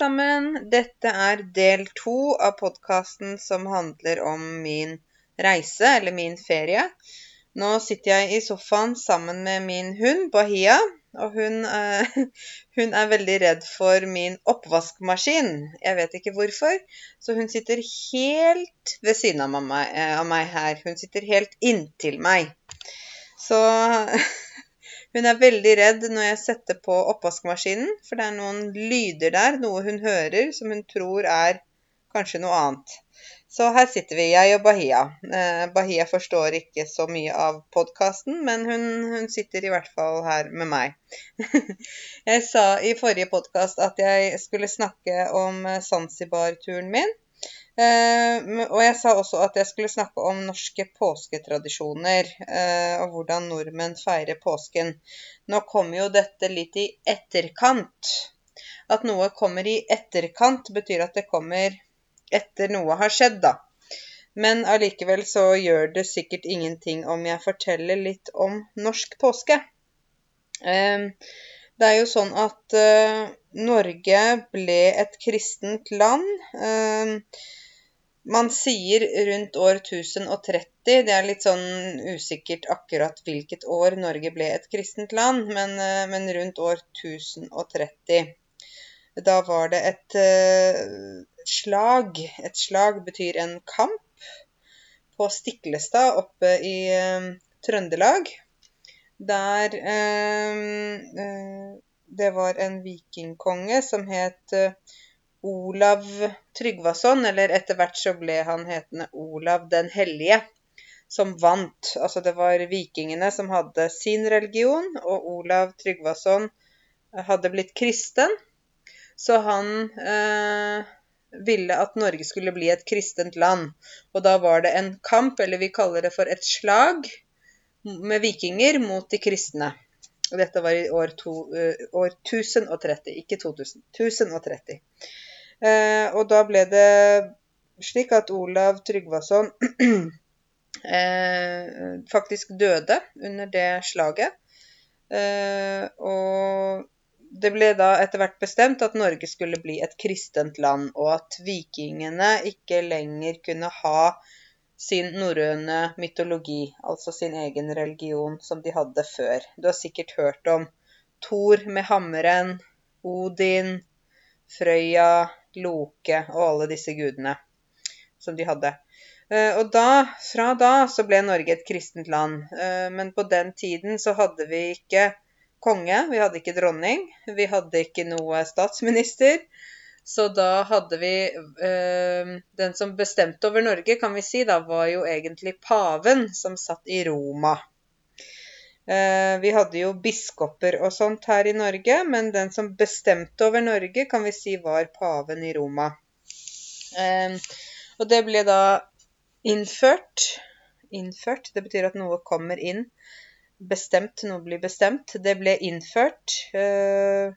sammen. Dette er del to av podkasten som handler om min reise, eller min ferie. Nå sitter jeg i sofaen sammen med min hund, Bahia. Og hun, eh, hun er veldig redd for min oppvaskmaskin. Jeg vet ikke hvorfor. Så hun sitter helt ved siden av meg, eh, av meg her. Hun sitter helt inntil meg. Så Hun er veldig redd når jeg setter på oppvaskmaskinen, for det er noen lyder der, noe hun hører som hun tror er kanskje noe annet. Så her sitter vi, jeg og Bahia. Eh, Bahia forstår ikke så mye av podkasten, men hun, hun, sitter i hvert fall her med meg. jeg sa i forrige podkast at jeg skulle snakke om Zanzibar-turen min. Eh, og jeg sa også at jeg skulle snakke om norske påsketradisjoner, uh, og hvordan nordmenn feirer påsken. Nå kommer jo dette litt i etterkant. At noe kommer i etterkant, betyr at det kommer etter noe har skjedd, da. Men allikevel så gjør det sikkert ingenting om jeg forteller litt om norsk påske. Eh, det er jo sånn at Norge ble et kristent land. Man sier rundt år 1030. Det er litt sånn usikkert akkurat hvilket år Norge ble et kristent land, men, eh, men rundt år 1030. Da var det et uh, slag. Et slag betyr en kamp på Stiklestad oppe i uh, Trøndelag. Der uh, det var en vikingkonge som het Olav Tryggvason, eller etter hvert så ble han hetende Olav den hellige, som vant. Altså det var vikingene som hadde sin religion, og Olav Tryggvason hadde blitt kristen. Så han eh, ville at Norge skulle bli et kristent land. Og da var det en kamp, eller vi kaller det for et slag, med vikinger mot de kristne. Dette var i år, to, uh, år 1030, ikke 2000. 1030. Eh, og da ble det slik at Olav Tryggvason eh, faktisk døde under det slaget. Eh, og det ble da etter hvert bestemt at Norge skulle bli et kristent land, og at vikingene ikke lenger kunne ha sin norrøne mytologi, altså sin egen religion, som de hadde før. Du har sikkert hørt om Thor med hammeren, Odin, Frøya, Loke og alle disse gudene som de hadde. Eh, og da, fra da så ble Norge et kristent land. Eh, men på den tiden så hadde vi ikke konge, vi hadde ikke dronning, vi hadde ikke noe statsminister. Så da hadde vi øh, Den som bestemte over Norge, kan vi si, da, var jo egentlig paven, som satt i Roma. Eh, vi hadde jo biskoper og sånt her i Norge, men den som bestemte over Norge, kan vi si var paven i Roma. Og det ble da innført Innført, det betyr at noe kommer inn. Bestemt, noe blir bestemt. Det ble innført eh,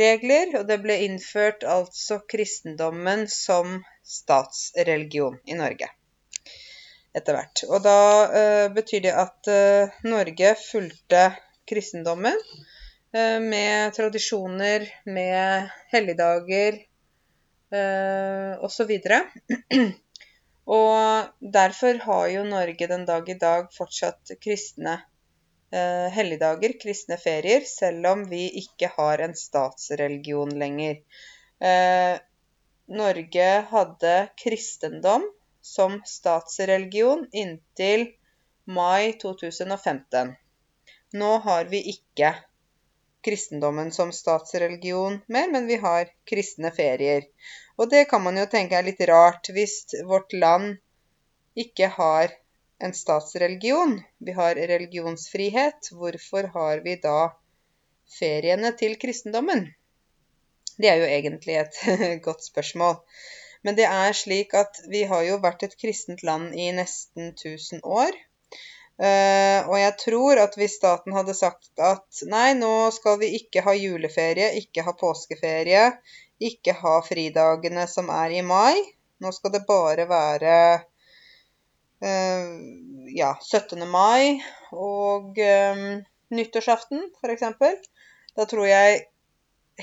regler, og det ble innført altså kristendommen som statsreligion i Norge etter hvert. Og da uh, betyr det at uh, Norge fulgte kristendommen uh, med tradisjoner, med helligdager uh, osv. Og derfor har jo Norge den dag i dag fortsatt kristne helligdager, kristne ferier, selv om vi ikke har en statsreligion lenger. Norge hadde kristendom som statsreligion inntil mai 2015. Nå har vi ikke kristendommen som statsreligion mer, men vi har kristne ferier. Og det kan man jo tenke er litt rart hvis vårt land ikke har en statsreligion. Vi har religionsfrihet. Hvorfor har vi da feriene til kristendommen? Det er jo egentlig et godt spørsmål. Men det er slik at vi har jo vært et kristent land i nesten 1000 år. Uh, og jeg tror at hvis staten hadde sagt at nei, nå skal vi ikke ha juleferie, ikke ha påskeferie, ikke ha fridagene som er i mai, nå skal det bare være uh, ja, 17. mai og um, nyttårsaften, f.eks., da tror jeg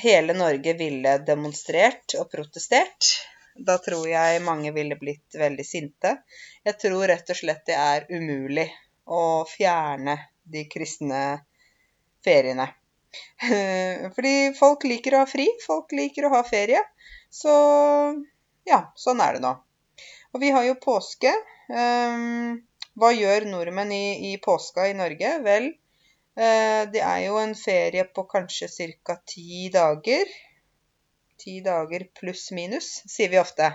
hele Norge ville demonstrert og protestert. Da tror jeg mange ville blitt veldig sinte. Jeg tror rett og slett det er umulig å fjerne de kristne feriene. Fordi folk liker å ha fri, folk liker å ha ferie. Så ja, sånn er det nå. Og vi har jo påske. Um, hva gjør nordmenn i, i, påska i Norge? Vel, uh, det er jo en ferie på kanskje ca. ti dager. Ti dager pluss minus, sier vi ofte.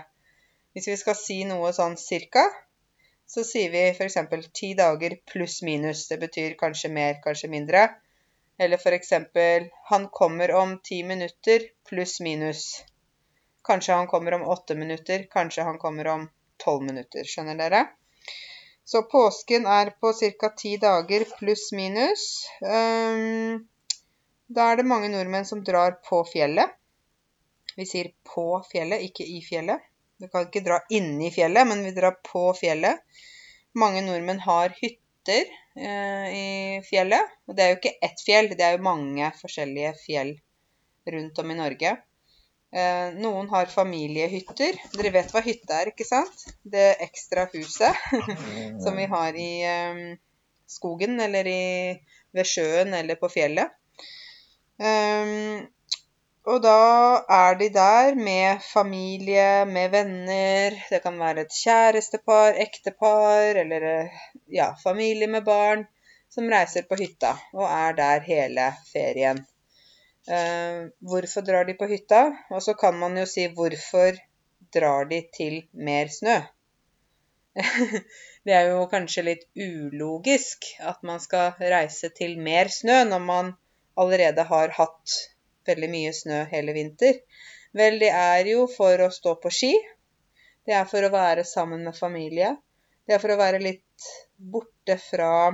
Hvis vi skal si noe sånn cirka, så sier vi f.eks. ti dager pluss minus. Det betyr kanskje mer, kanskje mindre. Eller f.eks.: Han kommer om ti minutter pluss minus. Kanskje han kommer om åtte minutter, kanskje han kommer om tolv minutter. Skjønner dere? Så påsken er på ca. ti dager pluss minus. Um, da er det mange nordmenn som drar på fjellet. Vi sier på fjellet, ikke i fjellet. Vi kan ikke dra inni fjellet, men vi drar på fjellet. Mange nordmenn har hytter eh, i fjellet. Og det er jo ikke ett fjell, det er jo mange forskjellige fjell rundt om i Norge. Eh, noen har familiehytter. Dere vet hva hytte er, ikke sant? Det ekstra huset som vi har i eh, skogen eller i, ved sjøen eller på fjellet. Um, og da er de der med familie, med venner. Det kan være et kjærestepar, ektepar eller ja, familie med barn som reiser på hytta og er der hele ferien. Eh, hvorfor drar de på hytta? Og så kan man jo si hvorfor drar de til mer snø? det er jo kanskje litt ulogisk at man skal reise til mer snø når man allerede har hatt veldig mye snø hele vinter. Vel, det er jo for å stå på ski. Det er for å være sammen med familie. Det er for å være litt borte fra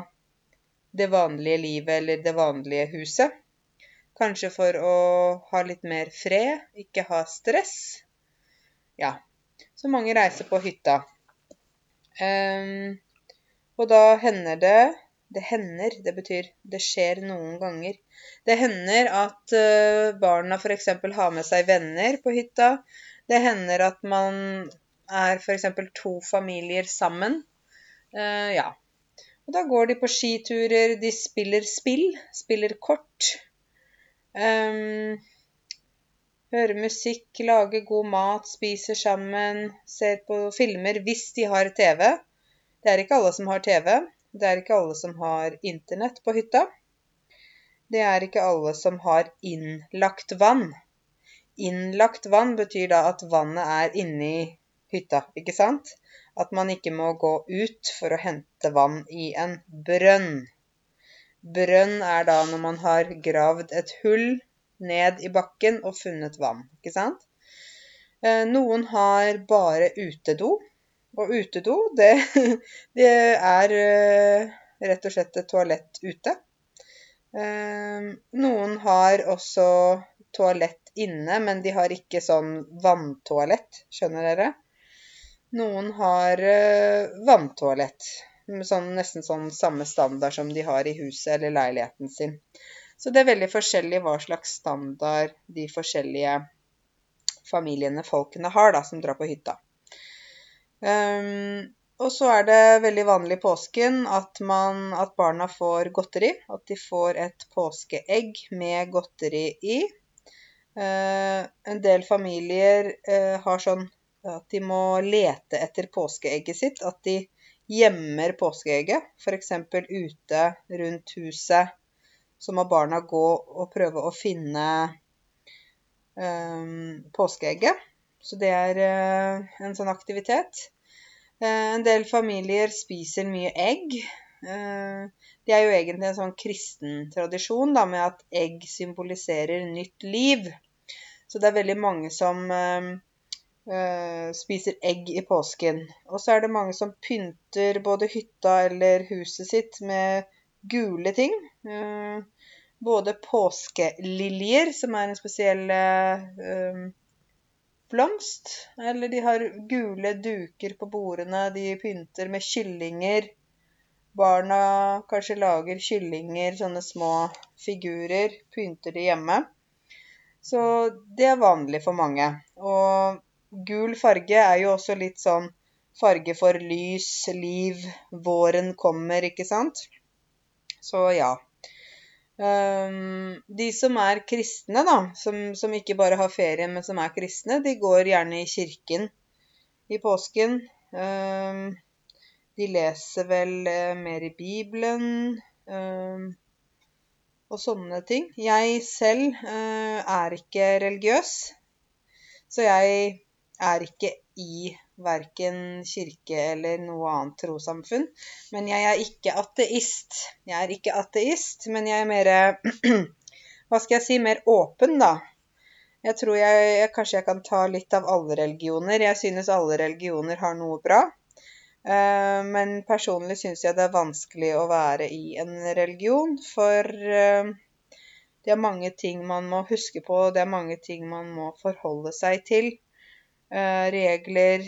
det vanlige livet eller det vanlige huset. Kanskje for å ha litt mer fred, ikke ha stress. Ja, så mange reiser på hytta. Um, og da hender det Det hender, det betyr det skjer noen ganger. Det hender at uh, barna f.eks. har med seg venner på hytta. Det hender at man er f.eks. to familier sammen. Uh, ja. Og da går de på skiturer, de spiller spill, spiller kort. Um, hører musikk, lager god mat, spiser sammen, ser på filmer hvis de har TV. Det er ikke alle som har TV. Det er ikke alle som har internett på hytta. Det er ikke alle som har innlagt vann. Innlagt vann betyr da at vannet er inni hytta, ikke sant? At man ikke må gå ut for å hente vann i en brønn. Brønn er da når man har gravd et hull ned i bakken og funnet vann, ikke sant? Eh, noen har bare utedo, og utedo, det, det er eh, rett og slett et toalett ute. Eh, noen har også toalett inne, men de har ikke sånn vanntoalett, skjønner dere? Noen har vanntoalett sånn, nesten sånn samme standard som de har i huset eller leiligheten sin. Så det er veldig forskjellig hva slags standard de forskjellige familiene, folkene, har da, som drar på hytta. Um, og så er det veldig vanlig i påsken at, man, at, barna får godteri. At de får et påskeegg med godteri i. Uh, en del familier uh, har sånn at de må lete etter påskeegget sitt. At de gjemmer påskeegget, f.eks. ute rundt huset, så må barna gå og prøve å finne um, påskeegget. Så det er uh, en sånn aktivitet. Uh, en del familier spiser mye egg. Uh, det er jo egentlig en sånn kristen tradisjon da, med at egg symboliserer nytt liv. Så det er veldig mange som spiser egg i påsken. Og så er det mange som pynter både hytta eller huset sitt med gule ting. Både påskeliljer, som er en spesiell blomst, eller de har gule duker på bordene. De pynter med kyllinger. Barna kanskje lager kyllinger, sånne små figurer. Pynter de hjemme. Så det er vanlig for mange. Og gul farge er jo også litt sånn farge for lys, liv, våren kommer, ikke sant? Så ja. Um, de som er kristne, da, som, som, ikke bare har ferie, men som er kristne, de går gjerne i kirken i påsken. Um, de leser vel uh, mer i Bibelen. Um, og sånne ting. Jeg selv uh, er ikke religiøs, så jeg er ikke i verken kirke eller noe annet trossamfunn. Men jeg er ikke ateist. Jeg er ikke ateist, men jeg er mer Hva skal jeg si? Mer åpen, da. Jeg tror jeg, jeg, kanskje jeg kan ta litt av alle religioner. Jeg synes alle religioner har noe bra. Uh, men personlig syns jeg det er vanskelig å være i en religion, for uh, det er mange ting man må huske på, det er mange ting man må forholde seg til. Uh, regler,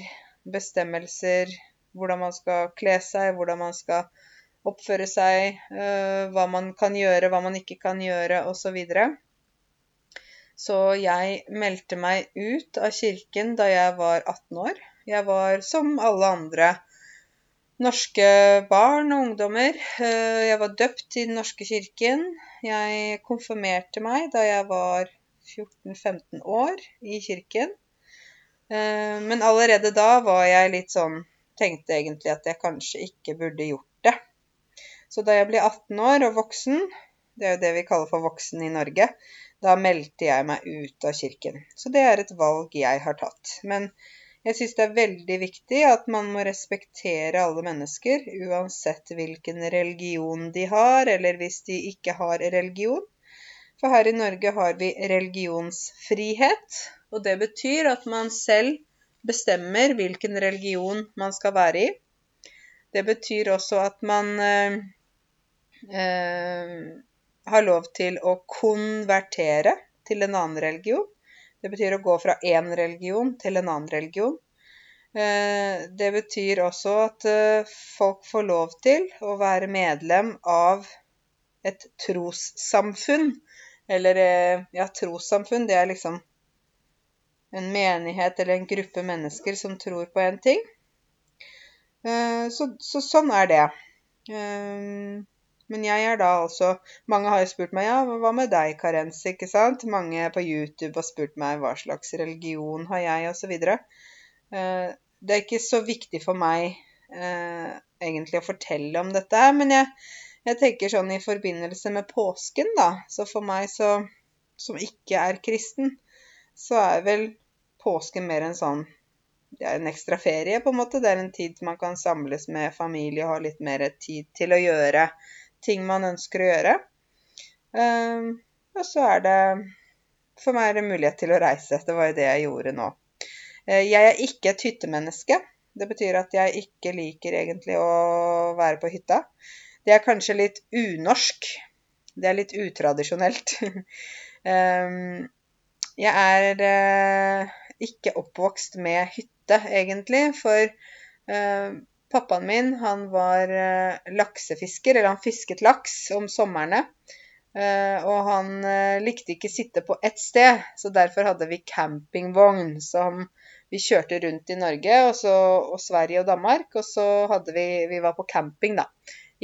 bestemmelser, hvordan man skal kle seg, hvordan man skal oppføre seg, hva man kan gjøre, hva man ikke kan gjøre, osv. Så, så jeg meldte meg ut av kirken da jeg var 18 år. Jeg var som alle andre norske barn og ungdommer. Eh, jeg var døpt i Den norske kirken. Jeg konfirmerte meg da jeg var 14-15 år i kirken. Eh, men allerede da var jeg litt sånn Tenkte egentlig at jeg kanskje ikke burde gjort det. Så da jeg ble 18 år og voksen, det er jo det vi kaller for voksen i Norge, da meldte jeg meg ut av kirken. Så det er et valg jeg har tatt. Men jeg syns det er veldig viktig at man må respektere alle mennesker, uansett hvilken religion de har, eller hvis de ikke har religion. For her i Norge har vi religionsfrihet, og det betyr at man selv bestemmer hvilken religion man skal være i. Det betyr også at man eh, eh, har lov til å konvertere til en annen religion. Det betyr å gå fra én religion til en annen religion. Eh, det betyr også at eh, folk får lov til å være medlem av et trossamfunn. Eller eh, ja, trossamfunn, det er liksom en menighet eller en gruppe mennesker som tror på en ting. Så, så sånn er det. Men jeg er da altså Mange har jo spurt meg ja, hva med deg, Karens? ikke sant? Mange på YouTube har spurt meg hva slags religion har jeg, osv. Eh, det er ikke så viktig for meg eh, egentlig å fortelle om dette, men jeg, jeg, tenker sånn i forbindelse med påsken, da. Så for meg så, som ikke er kristen, så er vel påsken mer en sånn det er en ekstra ferie, på en måte. Det er en tid man kan samles med familie og ha litt mer tid til å gjøre ting man ønsker å gjøre. Um, og så er det For meg er det mulighet til å reise. Det var jo det jeg gjorde nå. Uh, jeg er ikke et hyttemenneske. Det betyr at jeg ikke liker egentlig å være på hytta. Det er kanskje litt unorsk. Det er litt utradisjonelt. um, jeg er eh, ikke oppvokst med hytte, egentlig, for eh, Pappaen min han var eh, laksefisker, eller han fisket laks om somrene. Eh, og han eh, likte ikke sitte på ett sted, så derfor hadde vi campingvogn som vi kjørte rundt i Norge og, så, og Sverige og Danmark. Og så hadde vi Vi var på camping, da.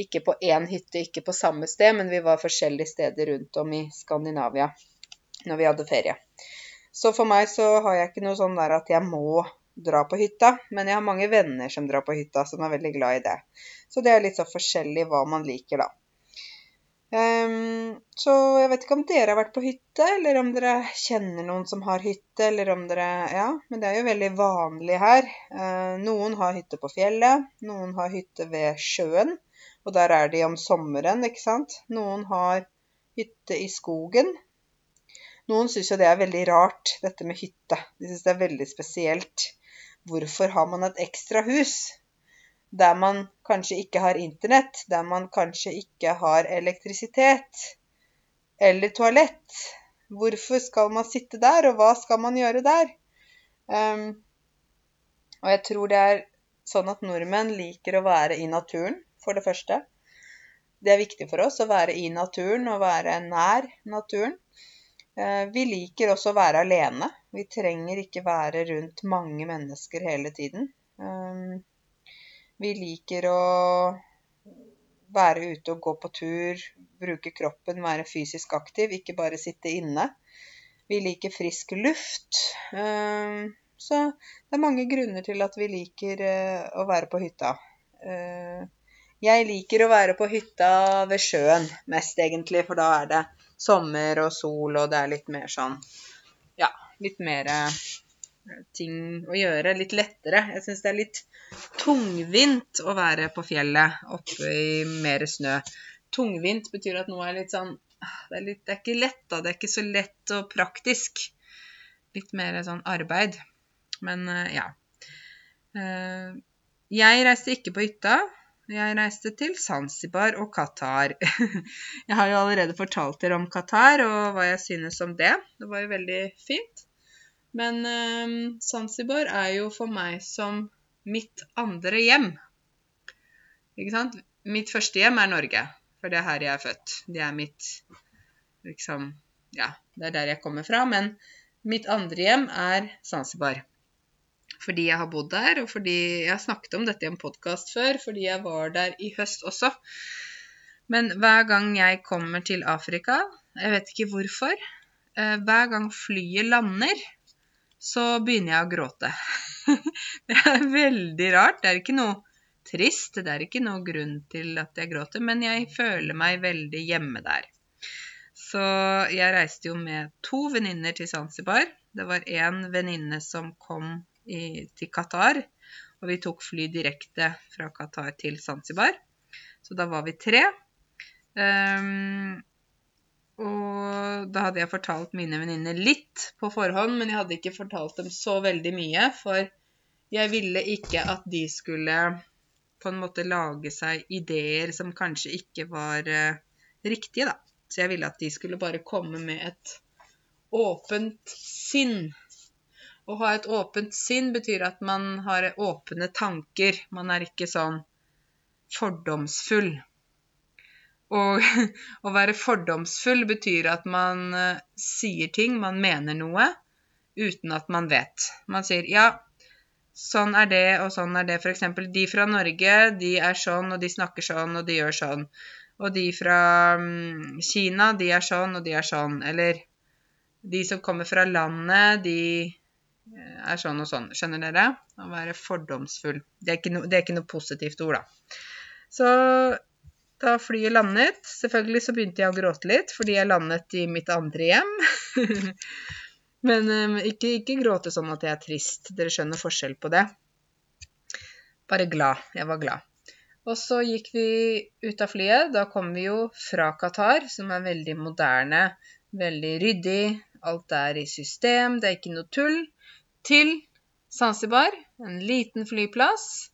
Ikke på én hytte, ikke på samme sted, men vi var forskjellige steder rundt om i Skandinavia når vi hadde ferie. Så for meg så har jeg ikke noe sånn der at jeg må dra på hytta, men jeg har mange venner som drar på hytta, som er veldig glad i det. Så det er litt så forskjellig hva man liker, da. Um, så jeg vet ikke om dere har vært på hytte, eller om dere kjenner noen som har hytte, eller om dere Ja, men det er jo veldig vanlig her. Uh, noen har hytte på fjellet, noen har hytte ved sjøen, og der er de om sommeren, ikke sant. Noen har hytte i skogen. Noen syns jo det er veldig rart, dette med hytte. De syns det er veldig spesielt. Hvorfor har man et ekstra hus der man kanskje ikke har internett, der man kanskje ikke har elektrisitet eller toalett? Hvorfor skal man sitte der, og hva skal man gjøre der? Um, og jeg tror det er sånn at nordmenn liker å være i naturen, for det første. Det er viktig for oss å være i naturen og være nær naturen. Eh, vi liker også å være alene. Vi trenger ikke være rundt mange mennesker hele tiden. Um, vi liker å være ute og gå på tur, bruke kroppen, være fysisk aktiv, ikke bare sitte inne. Vi liker frisk luft. Um, så det er mange grunner til at vi liker å være på hytta. Jeg liker å være på hytta ved sjøen mest, egentlig, for da er det sommer og sol, og det er litt mer sånn Ja, litt mer eh, ting å gjøre. Litt lettere. Jeg syns det er litt tungvint å være på fjellet oppe i mer snø. Tungvint betyr at noe er litt sånn det er, litt, det er ikke lett, da. Det er ikke så lett og praktisk. Litt mer sånn arbeid. Men eh, ja. Eh, jeg reiste ikke på hytta. Jeg reiste til Zanzibar og Qatar. Jeg har jo allerede fortalt dere om Qatar og hva jeg synes om det. Det var jo veldig fint. Men eh, Zanzibar er jo for meg som mitt andre hjem. Ikke sant? Mitt første hjem er Norge, for det er her jeg er født. Det er mitt liksom Ja, det er der jeg kommer fra. Men mitt andre hjem er Zanzibar fordi jeg har bodd der, og fordi jeg har snakket om dette i en podkast før, fordi jeg var der i høst også. Men hver gang jeg kommer til Afrika, jeg vet ikke hvorfor, eh, hver gang flyet lander, så begynner jeg å gråte. det er veldig rart. Det er ikke noe trist, det er ikke noe grunn til at jeg gråter, men jeg føler meg veldig hjemme der. Så jeg reiste jo med to venninner til Zanzibar. Det var én venninne som kom i, til Qatar. Og vi tok fly direkte fra Qatar til Zanzibar. Så da var vi tre. Um, og da hadde jeg fortalt mine venninner litt på forhånd, men jeg hadde ikke fortalt dem så veldig mye, for jeg ville ikke at de skulle på en måte lage seg ideer som kanskje ikke var uh, riktige, da. Så jeg ville at de skulle bare komme med et åpent sinn å ha et åpent sinn betyr at man har åpne tanker. Man er ikke sånn fordomsfull. Og å være fordomsfull betyr at man uh, sier ting, man mener noe, uten at man vet. Man sier ja, sånn er det, og sånn er det. F.eks. de fra Norge, de er sånn, og de snakker sånn, og de gjør sånn. Og de fra um, Kina, de er sånn, og de er sånn. Eller de som kommer fra landet, de er sånn og sånn. Skjønner dere? Å være fordomsfull. Det er, no, det er ikke noe positivt ord, da. Så da flyet landet Selvfølgelig så begynte jeg å gråte litt fordi jeg landet i mitt andre hjem. Men um, ikke, ikke gråte sånn at jeg er trist. Dere skjønner forskjell på det. Bare glad. Jeg var glad. Og så gikk vi ut av flyet. Da kom vi jo fra Qatar, som er veldig moderne, veldig ryddig. Alt er i system, det er ikke noe tull til Zanzibar, en liten flyplass,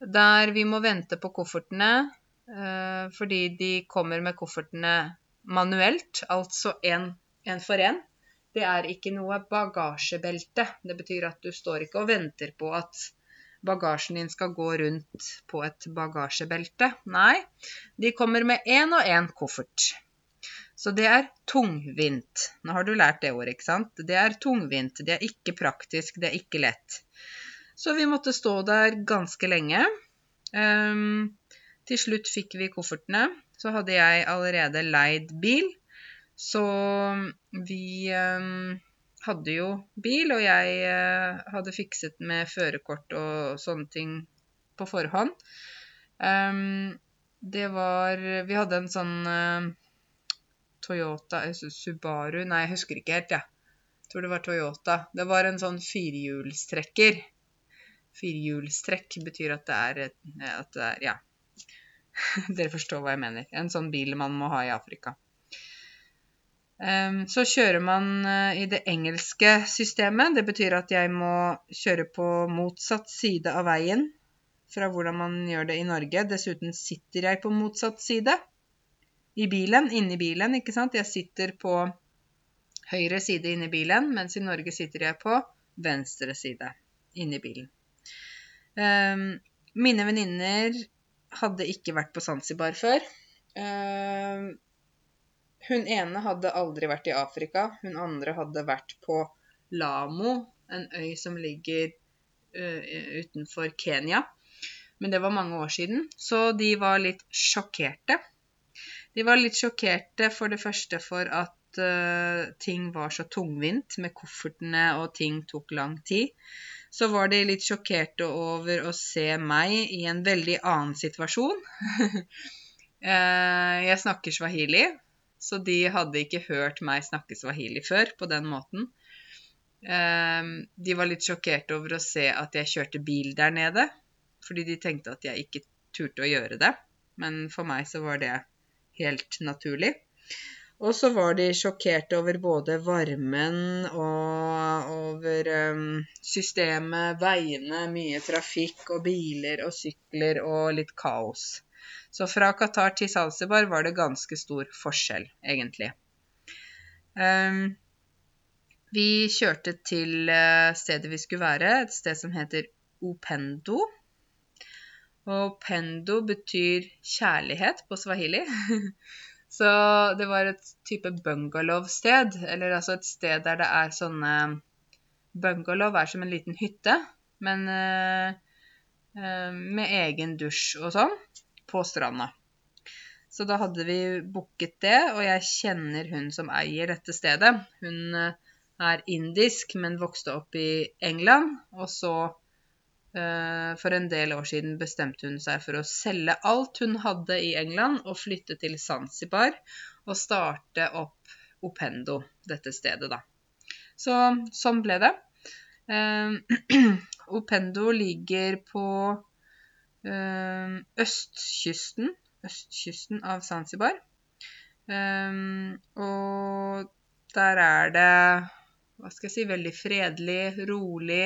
der vi må vente på koffertene eh, fordi de kommer med koffertene manuelt, altså én for én. Det er ikke noe bagasjebelte. Det betyr at du står ikke og venter på at bagasjen din skal gå rundt på et bagasjebelte. Nei, de kommer med én og én koffert. Så det er tungvint. Nå har du lært det ordet, ikke sant? Det er tungvint. Det er ikke praktisk. Det er ikke lett. Så vi måtte stå der ganske lenge. Um, til slutt fikk vi koffertene. Så hadde jeg allerede leid bil. Så vi um, hadde jo bil, og jeg uh, hadde fikset med førerkort og sånne ting på forhånd. Um, det var Vi hadde en sånn uh, Toyota Subaru Nei, jeg husker ikke helt, jeg. Ja. Tror det var Toyota. Det var en sånn firehjulstrekker. Firehjulstrekk betyr at det er, at det er Ja. Dere forstår hva jeg mener. En sånn bil man må ha i Afrika. Um, så kjører man uh, i det engelske systemet. Det betyr at jeg må kjøre på motsatt side av veien fra hvordan man gjør det i Norge. Dessuten sitter jeg på motsatt side i bilen, inni bilen, ikke sant. Jeg sitter på høyre side inni bilen, mens i Norge sitter jeg på venstre side inni bilen. Um, mine venninner hadde ikke vært på Zanzibar før. Um, hun ene hadde aldri vært i Afrika. Hun andre hadde vært på Lamo, en øy som ligger uh, utenfor Kenya. Men det var mange år siden, så de var litt sjokkerte. De var litt sjokkerte for det første for at uh, ting var så tungvint med koffertene, og ting tok lang tid. Så var de litt sjokkerte over å se meg i en veldig annen situasjon. uh, jeg snakker swahili, så de hadde ikke hørt meg snakke swahili før på den måten. Um, de var litt sjokkerte over å se at jeg kjørte bil der nede, fordi de tenkte at jeg ikke turte å gjøre det. Men for meg så var det helt naturlig. Og så var de sjokkerte over både varmen og over um, systemet, veiene, mye trafikk og biler og sykler og litt kaos. Så fra Qatar til Zanzibar var det ganske stor forskjell, egentlig. Um, vi kjørte til eh, stedet vi skulle være, et sted som heter Opendo. Og Pendo betyr kjærlighet på swahili. Så det var et type bungalow-sted, eller altså et sted der det er sånne Bungalow er som en liten hytte, men uh, uh, med egen dusj og sånn på stranda. Så da hadde vi booket det, og jeg kjenner hun som eier dette stedet. Hun eh, er indisk, men vokste opp i England. Og så, eh, for en del år siden, bestemte hun seg for å selge alt hun hadde i England, og flytte til Zanzibar og starte opp Opendo, dette stedet, da. Så sånn ble det. Eh, Opendo ligger på Ehm, østkysten, østkysten av Zanzibar. Og der er det hva skal jeg si, veldig fredelig, rolig.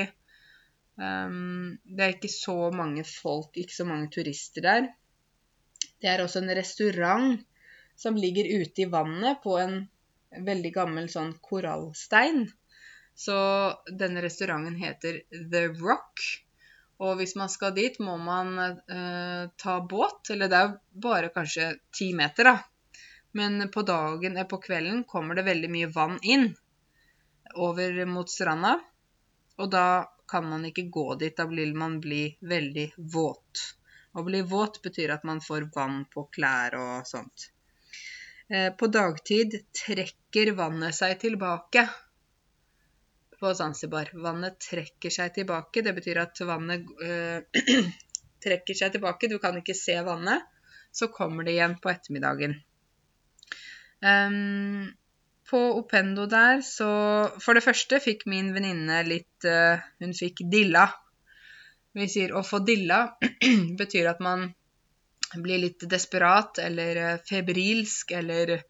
Um, det er ikke så mange folk, ikke så mange turister der. Det er også en restaurant som ligger ute i vannet på en veldig gammel sånn korallstein. Så denne restauranten heter The Rock. Og hvis man skal dit, må man eh, ta båt. Eller det er bare kanskje ti meter, da. Men på dagen, eller på kvelden kommer det veldig mye vann inn over mot stranda. Og da kan man ikke gå dit. Da vil man bli veldig våt. Å bli våt betyr at man får vann på klær og sånt. Eh, på dagtid trekker vannet seg tilbake på Zanzibar. Vannet trekker seg tilbake. Det betyr at vannet øh, trekker seg tilbake. Du kan ikke se vannet. Så kommer det igjen på ettermiddagen. Um, på Opendo der så For det første fikk min venninne litt uh, Hun fikk dilla. Vi sier å få dilla betyr at man blir litt desperat eller uh, febrilsk eller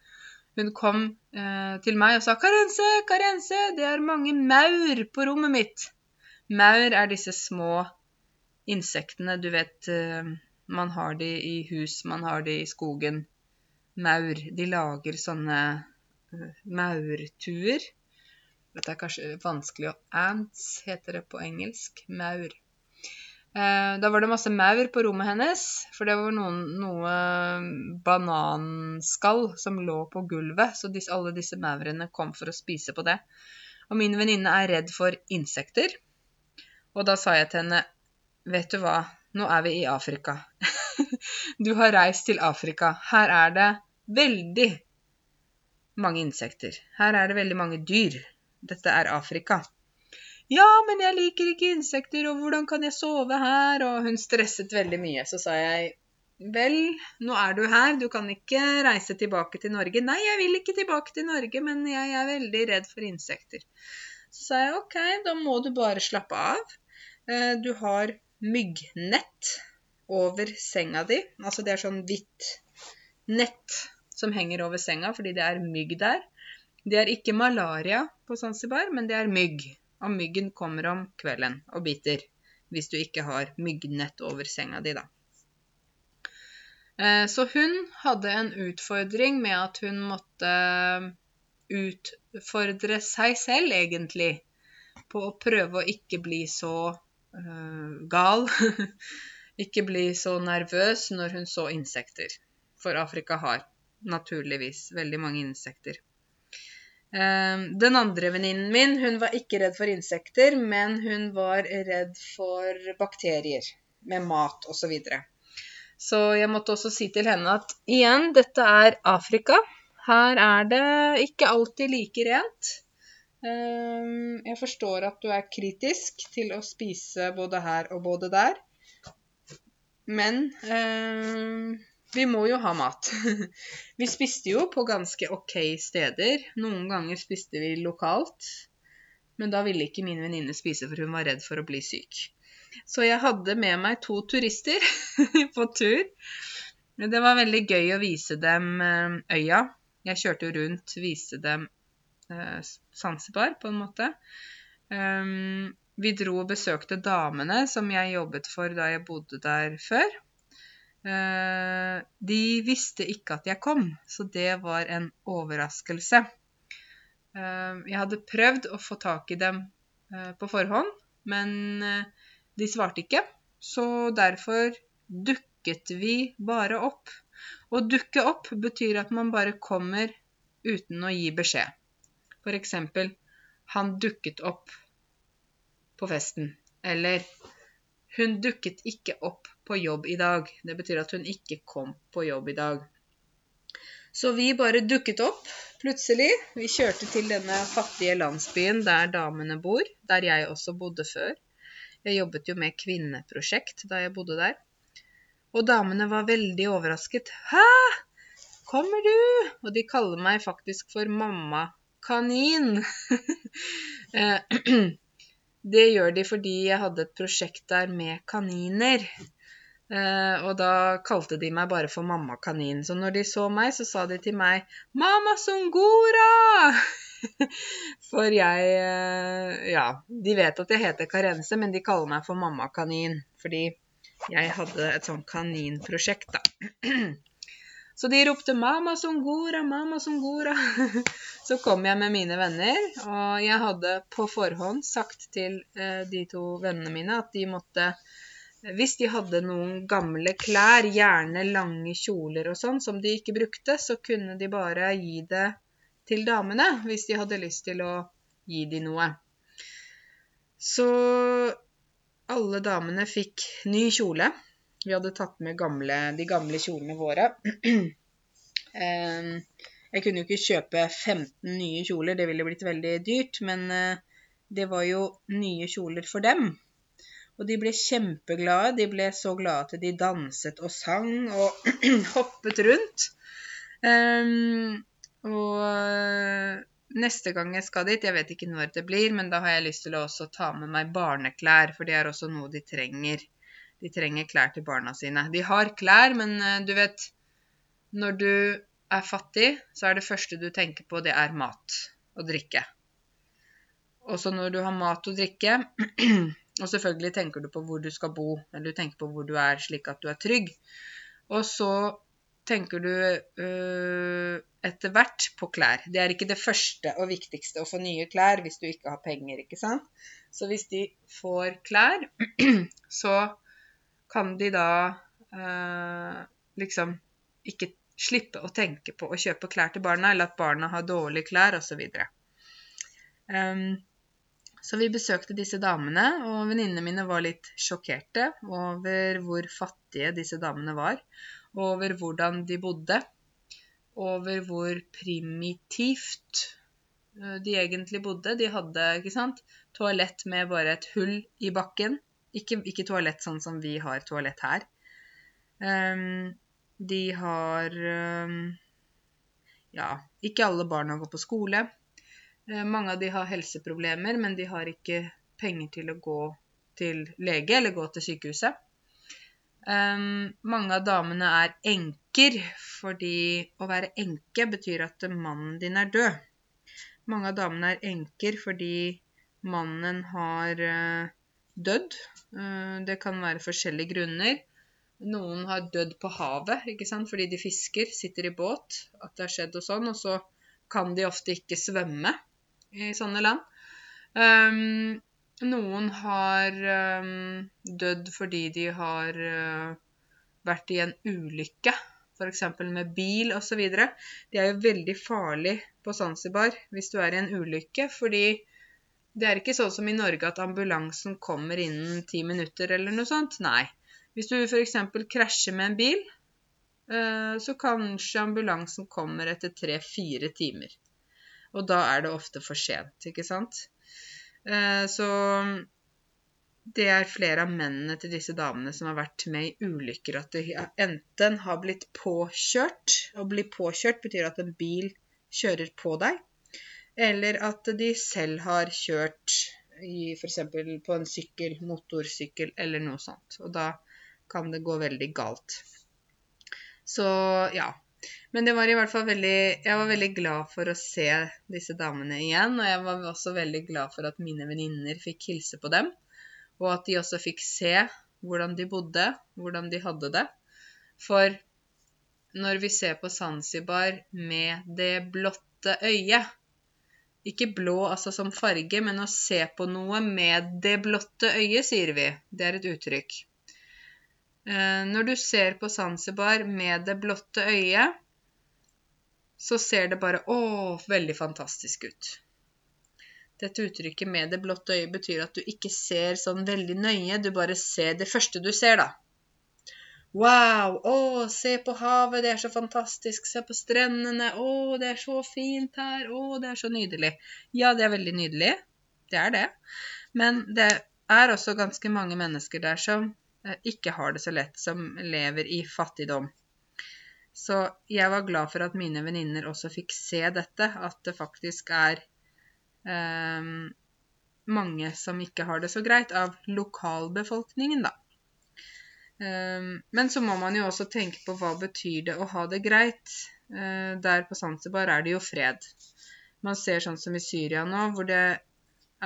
hun kom uh, til meg og sa 'Karense, Karense, det er mange maur på rommet mitt'. Maur er disse små insektene. Du vet, uh, man har de i hus, man har de i skogen. Maur. De lager sånne maurtuer. Dette er kanskje vanskelig å Ants heter det på engelsk. Maur. Eh, da var det masse maur på rommet hennes, for det var noen, noe bananskall som lå på gulvet, så disse, alle disse maurene kom for å spise på det. Og min venninne er redd for insekter, og da sa jeg til henne, vet du hva, nå er vi i Afrika. du har reist til Afrika. Her er det veldig mange insekter. Her er det veldig mange dyr. Dette er Afrika. Ja, men jeg liker ikke insekter, og hvordan kan jeg sove her? Og hun stresset veldig mye. Så sa jeg vel, nå er du her, du kan ikke reise tilbake til Norge. Nei, jeg vil ikke tilbake til Norge, men jeg er veldig redd for insekter. Så sa jeg ok, da må du bare slappe av. Eh, du har myggnett over senga di. Altså det er sånn hvitt nett som henger over senga fordi det er mygg der. Det er ikke malaria på Zanzibar, men det er mygg og myggen kommer om kvelden og biter. Hvis du ikke har myggnett over senga di, da. Eh, så hun hadde en utfordring med at hun måtte utfordre seg selv, egentlig, på å prøve å ikke bli så uh, gal. ikke bli så nervøs når hun så insekter. For Afrika har naturligvis. Veldig mange insekter. Ehm, den andre venninnen min hun var ikke redd for insekter, men hun var redd for bakterier med mat osv. Så, videre. så jeg måtte også si til henne at igjen, dette er Afrika. Her er det ikke alltid like rent. Ehm, jeg forstår at du er kritisk til å spise både her og både der. Men eh, vi må jo ha mat. vi spiste jo på ganske ok steder. Noen ganger spiste vi lokalt. Men da ville ikke min venninne spise, for hun var redd for å bli syk. Så jeg hadde med meg to turister på tur. Det var veldig gøy å vise dem eh, øya. Jeg kjørte rundt, viste dem eh, Zanzibar, på en måte. Um, vi dro og besøkte damene som jeg jobbet for da jeg bodde der før. Eh, de visste ikke at jeg kom, så det var en overraskelse. Eh, jeg hadde prøvd å få tak i dem eh, på forhånd, men de svarte ikke. Så derfor dukket vi bare opp. Å dukke opp betyr at man bare kommer uten å gi beskjed. For eksempel han dukket opp på festen. Eller hun dukket ikke opp på jobb i dag. Det betyr at hun ikke kom på jobb i dag. Så vi bare dukket opp plutselig. Vi kjørte til denne fattige landsbyen der damene bor, der jeg også bodde før. Jeg jobbet jo med kvinneprosjekt da jeg bodde der. Og damene var veldig overrasket. 'Hæ? Kommer du?' Og de kaller meg faktisk for mamma kanin. Eh, det gjør de fordi jeg hadde et prosjekt der med kaniner. Uh, og da kalte de meg bare for mamma kanin. Så når de så meg, så sa de til meg 'Mamma Sungora!' for jeg uh, Ja, de vet at jeg heter Karense, men de kaller meg for mamma kanin. Fordi jeg hadde et sånt kaninprosjekt, da. Så de ropte 'Mama Sungora, Mama Sungora'. Så kom jeg med mine venner, og jeg hadde på forhånd sagt til uh, de to vennene mine at de måtte Hvis de hadde noen gamle klær, gjerne lange kjoler og sånn, som de ikke brukte, så kunne de bare gi det til damene hvis de hadde lyst til å gi de noe. Så alle damene fikk ny kjole. Vi hadde tatt med gamle, de gamle kjolene våre. Jeg kunne jo ikke kjøpe 15 nye kjoler, det ville blitt veldig dyrt. Men eh, det var jo nye kjoler for dem. Og de ble kjempeglade. De ble så glade at de danset og sang og hoppet rundt. og eh, neste gang jeg skal dit, jeg vet ikke når det blir, men da har jeg lyst til å også ta med meg barneklær, for det er også noe de trenger. De trenger klær til barna sine. De har klær, men eh, du vet Når du er fattig, så er det første du tenker på, det er mat og drikke. Og så når du har mat og drikke, og selvfølgelig tenker du på hvor du skal bo, eller du tenker på hvor du er, slik at du er trygg. Og så tenker du øh, etter hvert på klær. Det er ikke det første og viktigste å få nye klær hvis du ikke har penger, ikke sant? Så hvis de får klær, så kan de da øh, liksom ikke slippe å tenke på å kjøpe klær til barna, eller at barna har dårlige klær, osv. Um, ehm, så vi besøkte disse damene, og venninnene mine var litt sjokkerte over hvor fattige disse damene var. Over hvordan de bodde. Over hvor primitivt eh, de egentlig bodde. De hadde ikke sant, toalett med bare et hull i bakken. Ikke, ikke, toalett sånn som vi har toalett her. Um, de har um, Ja, ikke alle barna går på skole. Uh, mange av de har helseproblemer, men de har ikke penger til å gå til lege eller gå til sykehuset. Um, mange av damene er enker, fordi å være enke betyr at mannen din er død. Mange av damene er enker fordi mannen har uh, dødd. Uh, det kan være forskjellige grunner. Noen har dødd på havet ikke sant? fordi de fisker, sitter i båt, at det har skjedd og sånn, og så kan de ofte ikke svømme i sånne land. Um, noen har um, dødd fordi de har uh, vært i en ulykke, f.eks. med bil osv. Det er jo veldig farlig på Zanzibar hvis du er i en ulykke, fordi det er ikke sånn som i Norge at ambulansen kommer innen ti minutter eller noe sånt. Nei. Hvis du f.eks. krasjer med en bil, uh, så kanskje ambulansen kommer etter tre-fire timer. Og da er det ofte for sent, ikke sant? Eh, så det er flere av mennene til disse damene som har vært med i ulykker. At de enten har blitt påkjørt. Å bli påkjørt betyr at en bil kjører på deg. Eller at de selv har kjørt i f.eks. på en sykkel, motorsykkel eller noe sånt. Og da kan det gå veldig galt. Så ja. Men det var i hvert fall veldig Jeg var veldig glad for å se disse damene igjen. Og jeg var også veldig glad for at mine venninner fikk hilse på dem. Og at de også fikk se hvordan de bodde, hvordan de hadde det. For når vi ser på Zanzibar med det blotte øyet Ikke blå altså som farge, men å se på noe med det blotte øyet, sier vi. Det er et uttrykk. Eh, når du ser på Zanzibar med det blotte øyet, så ser det bare å, veldig fantastisk ut. Dette uttrykket 'med det blotte øyet' betyr at du ikke ser sånn veldig nøye, du bare ser det første du ser, da. Wow! Å, se på havet, det er så fantastisk. Se på strendene. Å, det er så fint her. Å, det er så nydelig. Ja, det er veldig nydelig. Det er det. Men det er også ganske mange mennesker der som ikke har det så lett, som lever i fattigdom. Så jeg var glad for at mine venninner også fikk se dette, at det faktisk er Ehm, mange som ikke har det så greit, av lokalbefolkningen, da. Ehm, men så må man jo også tenke på hva betyr det å ha det greit. Eh, der på Zanzibar er det jo fred. Man ser sånn som i Syria nå, hvor det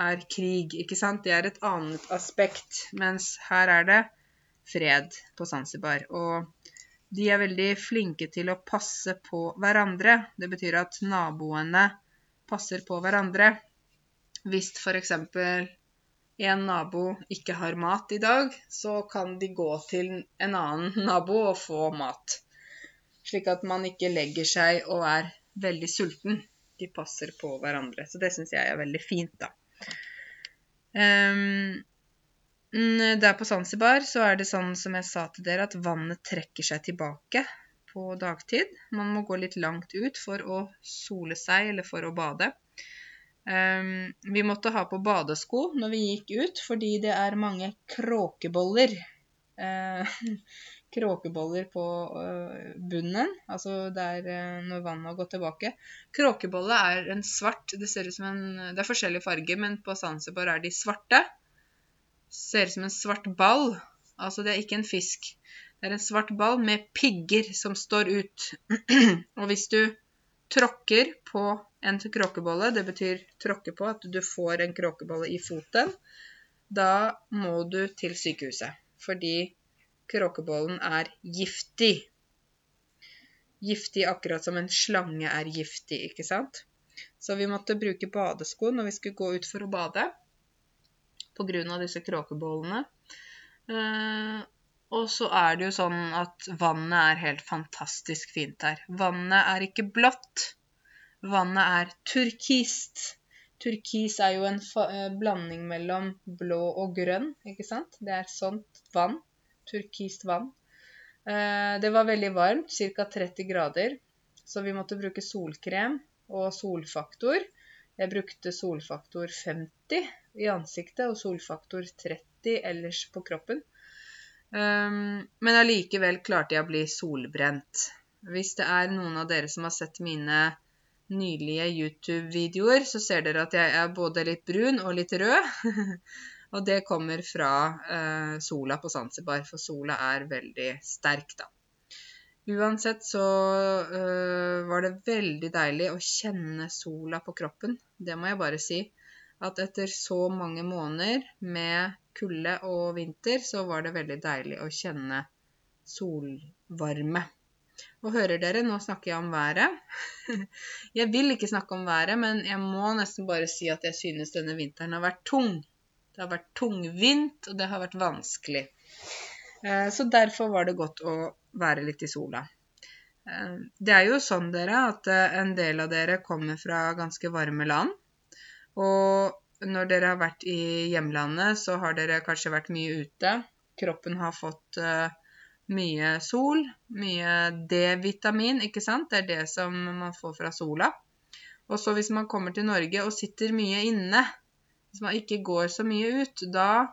er krig, ikke sant. Det er et annet aspekt. Mens her er det fred på Zanzibar. Og de er veldig flinke til å passe på hverandre. Det betyr at naboene passer på hverandre. Hvis f.eks. en nabo ikke har mat i dag, så kan de gå til en annen nabo og få mat. Slik at man ikke legger seg og er veldig sulten. De passer på hverandre. Så det syns jeg er veldig fint, da. Um, der på Zanzibar så er det sånn som jeg sa til dere, at vannet trekker seg tilbake på dagtid. Man må gå litt langt ut for å sole seg eller for å bade. Um, vi måtte ha på badesko når vi gikk ut, fordi det er mange kråkeboller. Uh, kråkeboller på uh, bunnen, altså der uh, når vannet har gått tilbake. Kråkebolle er en svart Det ser ut som en Det er forskjellig farge, men på Zanzibar er de svarte. Ser ut som en svart ball. Altså, det er ikke en fisk. Det er en svart ball med pigger som står ut. og hvis du tråkker på en kråkebolle, det betyr tråkke på at du får en kråkebolle i foten, da må du til sykehuset. Fordi kråkebollen er giftig. Giftig akkurat som en slange er giftig, ikke sant? Så vi måtte bruke badesko når vi skulle gå ut for å bade av disse kråkebollene. Eh, og så er det jo sånn at vannet er helt fantastisk fint her. Vannet er ikke blått. Vannet er turkist. Turkis er jo en eh, blanding mellom blå og grønn, ikke sant? Det er sånt vann. Turkist vann. Eh, det var veldig varmt, ca. 30 grader, så vi måtte bruke solkrem og solfaktor. Jeg brukte solfaktor 50 i ansiktet og solfaktor 30 ellers på kroppen. Um, men allikevel klarte jeg å bli solbrent. Hvis det er noen av dere som har sett mine nylige YouTube-videoer, så ser dere at jeg er både litt brun og litt rød. og det kommer fra uh, sola på Zanzibar, for sola er veldig sterk, da. Uansett så uh, var det veldig deilig å kjenne sola på kroppen. Det må jeg bare si. At etter så mange måneder med kulde og vinter, så var det veldig deilig å kjenne solvarme. Og hører dere, nå snakker jeg om været. Jeg vil ikke snakke om været, men jeg må nesten bare si at jeg synes denne vinteren har vært tung. Det har vært tungvint, og det har vært vanskelig. Eh, så derfor var det godt å være litt i sola. Eh, det er jo sånn, dere, at eh, en del av dere kommer fra ganske varme land. Og når dere har vært i hjemlandet, så har dere kanskje vært mye ute. Kroppen har fått uh, mye sol, mye D-vitamin, ikke sant? Det er det som man får fra sola. Og så hvis man kommer til Norge og sitter mye inne, hvis man ikke går så mye ut, da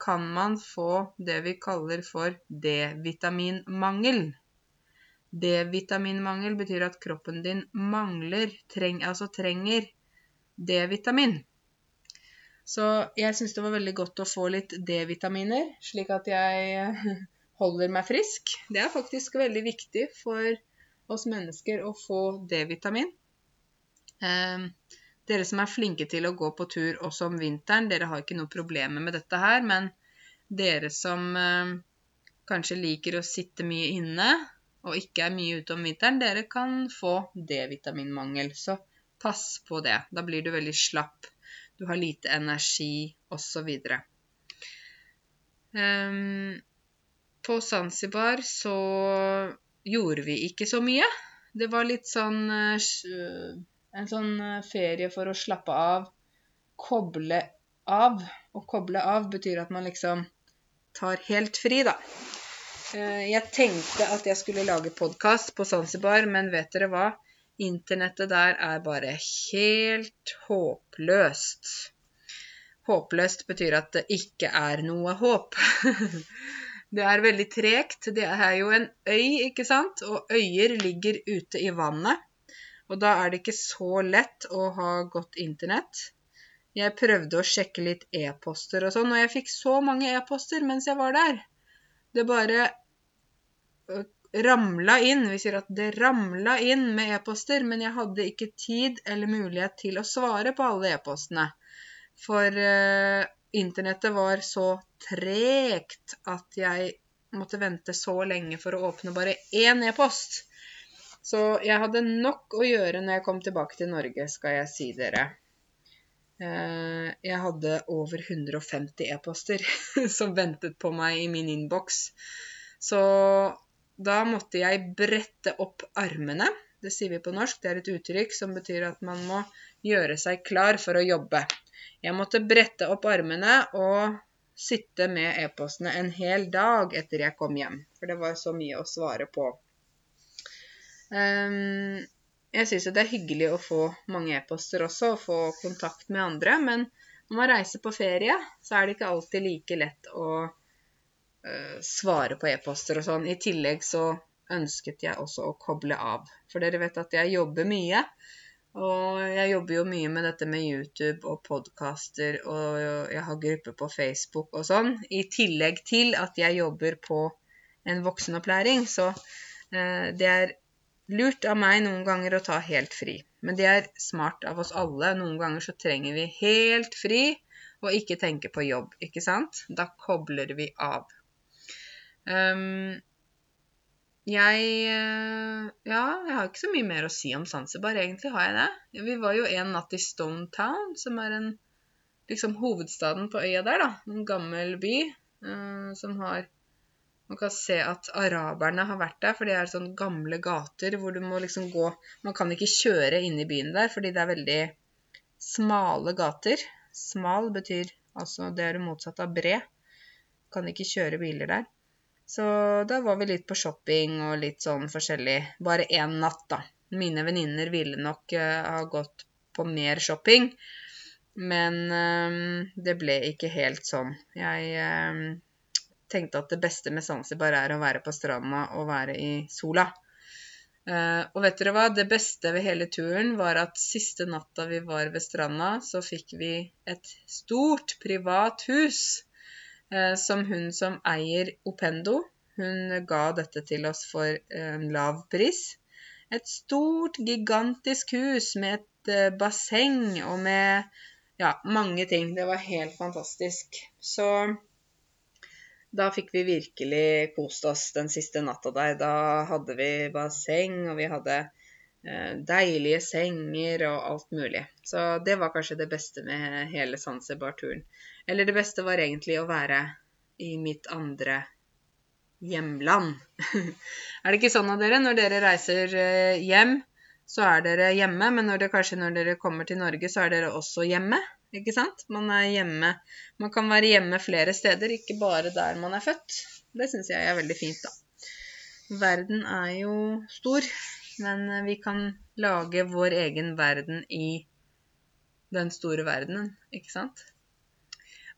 kan man få det vi kaller for D-vitaminmangel. D-vitaminmangel betyr at kroppen din mangler, treng, altså trenger D-vitamin. Så jeg syns det var veldig godt å få litt D-vitaminer, slik at jeg holder meg frisk. Det er faktisk veldig viktig for oss mennesker å få D-vitamin. Eh, dere som er flinke til å gå på tur også om vinteren, dere har ikke noe problemer med dette her, men dere som eh, kanskje liker å sitte mye inne, og ikke er mye ute om vinteren, dere kan få D-vitaminmangel. Så pass på det. Da blir du veldig slapp. Du har lite energi, osv. Um, ehm, på Zanzibar så gjorde vi ikke så mye. Det var litt sånn eh, En sånn eh, ferie for å slappe av. Koble av. Å koble av betyr at man liksom tar helt fri, da. Eh, jeg tenkte at jeg skulle lage podkast på Zanzibar, men vet dere hva? Internettet der er bare helt håpløst. Håpløst betyr at det ikke er noe håp. det er veldig tregt. Det er jo en øy, ikke sant? Og øyer ligger ute i vannet. Og da er det ikke så lett å ha godt internett. Jeg prøvde å sjekke litt e-poster og sånn, og jeg fikk så mange e-poster mens jeg var der. Det bare ramla inn. Vi sier at det ramla inn med e-poster, men jeg hadde ikke tid eller mulighet til å svare på alle e-postene. For eh, internettet var så tregt at jeg måtte vente så lenge for å åpne bare én e-post. Så jeg hadde nok å gjøre når jeg kom tilbake til Norge, skal jeg si dere. Uh, jeg hadde over 150 e-poster som ventet på meg i min innboks. Så da måtte jeg brette opp armene. Det sier vi på norsk. Det er et uttrykk som betyr at man må gjøre seg klar for å jobbe. Jeg måtte brette opp armene og sitte med e-postene en hel dag etter jeg kom hjem. For det var så mye å svare på. Um, jeg syns det er hyggelig å få mange e-poster også, og få kontakt med andre. Men når man reiser på ferie, så er det ikke alltid like lett å svare på e-poster og sånn. I tillegg så ønsket jeg også å koble av. For dere vet at jeg jobber mye. Og jeg jobber jo mye med dette med YouTube og podkaster, og jeg har grupper på Facebook og sånn. I tillegg til at jeg jobber på en voksenopplæring. Så eh, det er lurt av meg noen ganger å ta helt fri. Men det er smart av oss alle. Noen ganger så trenger vi helt fri og ikke tenke på jobb, ikke sant? Da kobler vi av. Um, jeg eh, Ja, jeg har ikke så mye mer å si om Zanzibar, egentlig har jeg det. Vi var jo en natt i Stone Town, som er en liksom hovedstaden på øya der, da. En gammel by uh, som har Man kan se at araberne har vært der, for det er sånne gamle gater hvor du må liksom gå Man kan ikke kjøre inn i byen der, fordi det er veldig smale gater. Smal betyr altså Det er det motsatte av bred. Kan ikke kjøre biler der. Så da var vi litt på shopping og litt sånn forskjellig. Bare én natt, da. Mine venninner ville nok uh, ha gått på mer shopping, men uh, det ble ikke helt sånn. Jeg uh, tenkte at det beste med Zanzibar er å være på stranda og være i sola. og vet dere hva? Det beste ved hele turen var at siste natta vi var ved stranda, så fikk vi et stort privat hus som hun som eier Opendo. Hun ga dette til oss for en lav pris. Et stort, gigantisk hus med et eh, basseng og med ja, mange ting. Det var helt fantastisk. Så da fikk vi virkelig kost oss den siste natta der. Da hadde vi basseng, og vi hadde eh, deilige senger og alt mulig. Så det var kanskje det beste med hele Zanzibar-turen. Eller det beste var egentlig å være i mitt andre hjemland. er det ikke sånn av dere, når dere reiser eh, hjem, så er dere hjemme, men når det, kanskje når dere kommer til Norge, så er dere også hjemme? Ikke sant? Man er hjemme. Man kan være hjemme flere steder, ikke bare der man er født. Det syns jeg er veldig fint, da. Verden er jo stor, men vi kan lage vår egen verden i den store verdenen, ikke sant?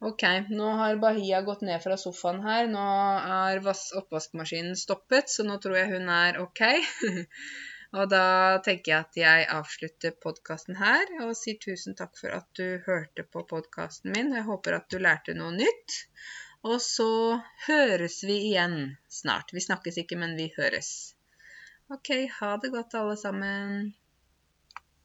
Ok, nå har Bahia gått ned fra sofaen her. Nå er oppvaskmaskinen stoppet, så nå tror jeg hun er ok. og da tenker jeg at jeg avslutter podkasten her og sier tusen takk for at du hørte på podkasten min. Jeg håper at du lærte noe nytt. Og så høres vi igjen snart. Vi snakkes ikke, men vi høres. OK, ha det godt, alle sammen.